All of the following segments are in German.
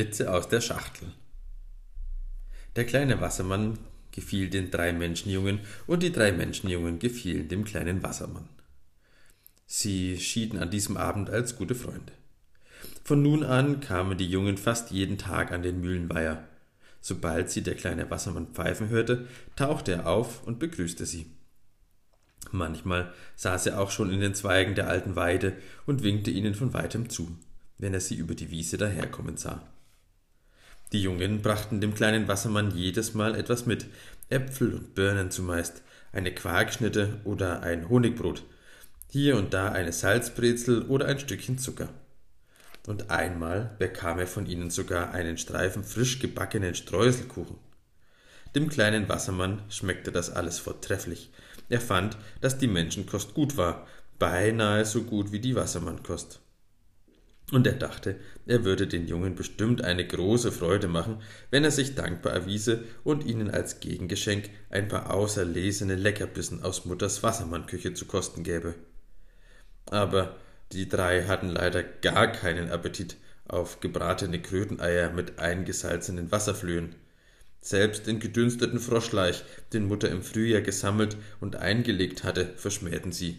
Blitze aus der Schachtel. Der kleine Wassermann gefiel den drei Menschenjungen und die drei Menschenjungen gefielen dem kleinen Wassermann. Sie schieden an diesem Abend als gute Freunde. Von nun an kamen die Jungen fast jeden Tag an den Mühlenweiher. Sobald sie der kleine Wassermann pfeifen hörte, tauchte er auf und begrüßte sie. Manchmal saß er auch schon in den Zweigen der alten Weide und winkte ihnen von weitem zu, wenn er sie über die Wiese daherkommen sah. Die Jungen brachten dem kleinen Wassermann jedes Mal etwas mit, Äpfel und Birnen zumeist, eine Quarkschnitte oder ein Honigbrot, hier und da eine Salzbrezel oder ein Stückchen Zucker. Und einmal bekam er von ihnen sogar einen Streifen frisch gebackenen Streuselkuchen. Dem kleinen Wassermann schmeckte das alles vortrefflich. Er fand, dass die Menschenkost gut war, beinahe so gut wie die Wassermannkost. Und er dachte, er würde den Jungen bestimmt eine große Freude machen, wenn er sich dankbar erwiese und ihnen als Gegengeschenk ein paar auserlesene Leckerbissen aus Mutters Wassermannküche zu kosten gäbe. Aber die drei hatten leider gar keinen Appetit auf gebratene Kröteneier mit eingesalzenen Wasserflöhen. Selbst den gedünsteten Froschleich, den Mutter im Frühjahr gesammelt und eingelegt hatte, verschmähten sie.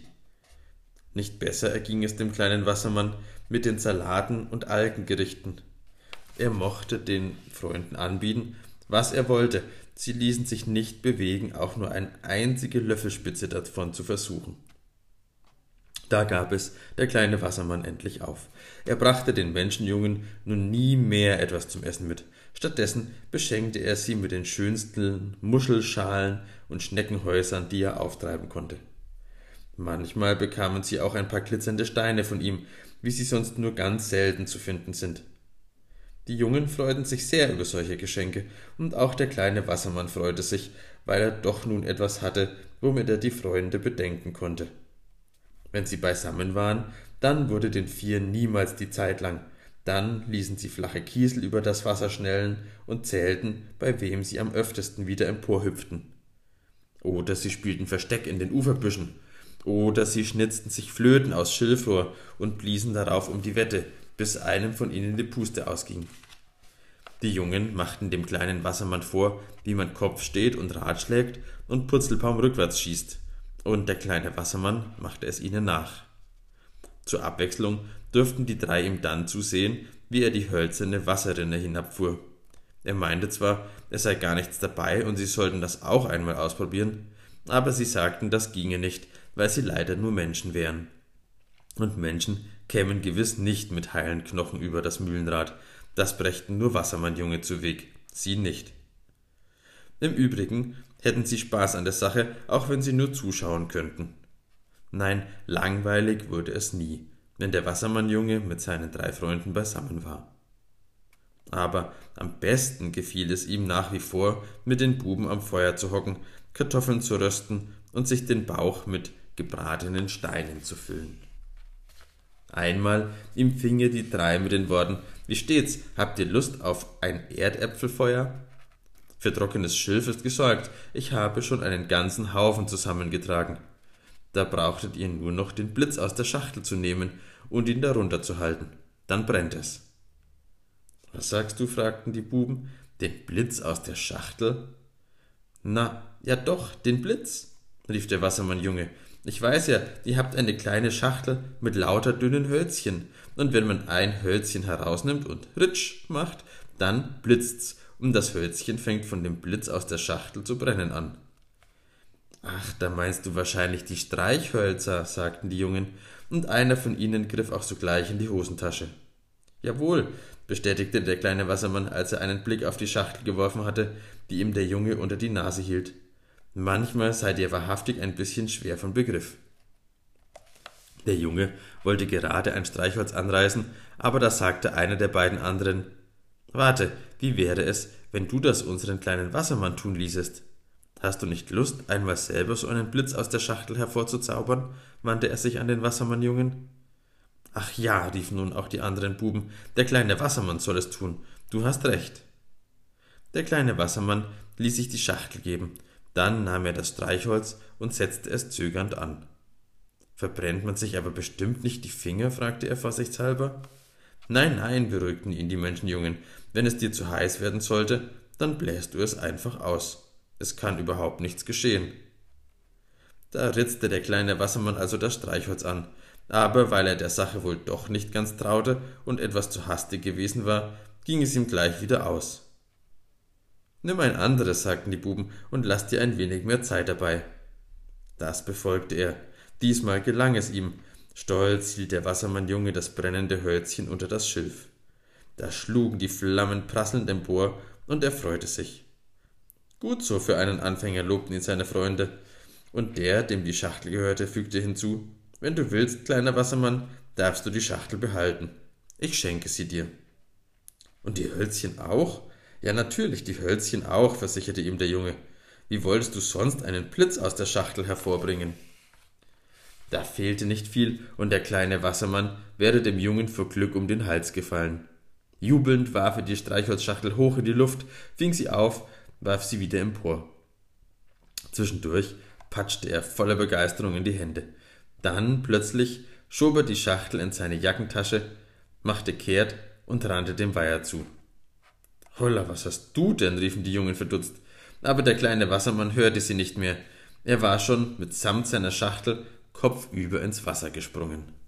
Nicht besser erging es dem kleinen Wassermann mit den Salaten und Algengerichten. Er mochte den Freunden anbieten, was er wollte, sie ließen sich nicht bewegen, auch nur eine einzige Löffelspitze davon zu versuchen. Da gab es der kleine Wassermann endlich auf. Er brachte den Menschenjungen nun nie mehr etwas zum Essen mit. Stattdessen beschenkte er sie mit den schönsten Muschelschalen und Schneckenhäusern, die er auftreiben konnte. Manchmal bekamen sie auch ein paar glitzernde Steine von ihm, wie sie sonst nur ganz selten zu finden sind. Die Jungen freuten sich sehr über solche Geschenke, und auch der kleine Wassermann freute sich, weil er doch nun etwas hatte, womit er die Freunde bedenken konnte. Wenn sie beisammen waren, dann wurde den Vieren niemals die Zeit lang, dann ließen sie flache Kiesel über das Wasser schnellen und zählten, bei wem sie am öftesten wieder emporhüpften. Oder sie spielten Versteck in den Uferbüschen oder sie schnitzten sich Flöten aus Schilfrohr und bliesen darauf um die Wette, bis einem von ihnen die Puste ausging. Die Jungen machten dem kleinen Wassermann vor, wie man Kopf steht und Rad schlägt und Purzelbaum rückwärts schießt, und der kleine Wassermann machte es ihnen nach. Zur Abwechslung durften die drei ihm dann zusehen, wie er die hölzerne Wasserrinne hinabfuhr. Er meinte zwar, es sei gar nichts dabei und sie sollten das auch einmal ausprobieren, aber sie sagten, das ginge nicht, weil sie leider nur Menschen wären. Und Menschen kämen gewiss nicht mit heilen Knochen über das Mühlenrad, das brächten nur Wassermannjunge zu Weg, sie nicht. Im Übrigen hätten sie Spaß an der Sache, auch wenn sie nur zuschauen könnten. Nein, langweilig wurde es nie, wenn der Wassermannjunge mit seinen drei Freunden beisammen war. Aber am besten gefiel es ihm nach wie vor, mit den Buben am Feuer zu hocken, Kartoffeln zu rösten und sich den Bauch mit gebratenen Steinen zu füllen. Einmal empfing er die drei mit den Worten Wie steht's? Habt ihr Lust auf ein Erdäpfelfeuer? Für trockenes Schilf ist gesorgt. Ich habe schon einen ganzen Haufen zusammengetragen. Da brauchtet ihr nur noch den Blitz aus der Schachtel zu nehmen und ihn darunter zu halten. Dann brennt es. Was sagst du? fragten die Buben. Den Blitz aus der Schachtel? Na, ja doch, den Blitz, rief der Wassermannjunge. Ich weiß ja, ihr habt eine kleine Schachtel mit lauter dünnen Hölzchen, und wenn man ein Hölzchen herausnimmt und ritsch macht, dann blitzt's, und das Hölzchen fängt von dem Blitz aus der Schachtel zu brennen an. Ach, da meinst du wahrscheinlich die Streichhölzer, sagten die Jungen, und einer von ihnen griff auch sogleich in die Hosentasche. Jawohl, bestätigte der kleine Wassermann, als er einen Blick auf die Schachtel geworfen hatte, die ihm der Junge unter die Nase hielt. Manchmal seid ihr wahrhaftig ein bisschen schwer von Begriff. Der Junge wollte gerade ein Streichholz anreißen, aber da sagte einer der beiden anderen Warte, wie wäre es, wenn du das unseren kleinen Wassermann tun ließest? Hast du nicht Lust, einmal selber so einen Blitz aus der Schachtel hervorzuzaubern? wandte er sich an den Wassermannjungen. Ach ja, riefen nun auch die anderen Buben, der kleine Wassermann soll es tun. Du hast recht. Der kleine Wassermann ließ sich die Schachtel geben, dann nahm er das Streichholz und setzte es zögernd an. Verbrennt man sich aber bestimmt nicht die Finger? fragte er vorsichtshalber. Nein, nein, beruhigten ihn die Menschenjungen, wenn es dir zu heiß werden sollte, dann bläst du es einfach aus. Es kann überhaupt nichts geschehen. Da ritzte der kleine Wassermann also das Streichholz an, aber weil er der Sache wohl doch nicht ganz traute und etwas zu hastig gewesen war, ging es ihm gleich wieder aus. Nimm ein anderes, sagten die Buben, und lass dir ein wenig mehr Zeit dabei. Das befolgte er. Diesmal gelang es ihm. Stolz hielt der Wassermannjunge das brennende Hölzchen unter das Schilf. Da schlugen die Flammen prasselnd empor, und er freute sich. Gut so für einen Anfänger, lobten ihn seine Freunde. Und der, dem die Schachtel gehörte, fügte hinzu, wenn du willst, kleiner Wassermann, darfst du die Schachtel behalten. Ich schenke sie dir. Und die Hölzchen auch? Ja, natürlich, die Hölzchen auch, versicherte ihm der Junge. Wie wolltest du sonst einen Blitz aus der Schachtel hervorbringen? Da fehlte nicht viel, und der kleine Wassermann wäre dem Jungen vor Glück um den Hals gefallen. Jubelnd warf er die Streichholzschachtel hoch in die Luft, fing sie auf, warf sie wieder empor. Zwischendurch patschte er voller Begeisterung in die Hände. Dann plötzlich schob er die Schachtel in seine Jackentasche, machte kehrt und rannte dem Weiher zu. Holla, was hast du denn? riefen die Jungen verdutzt. Aber der kleine Wassermann hörte sie nicht mehr. Er war schon mitsamt seiner Schachtel kopfüber ins Wasser gesprungen.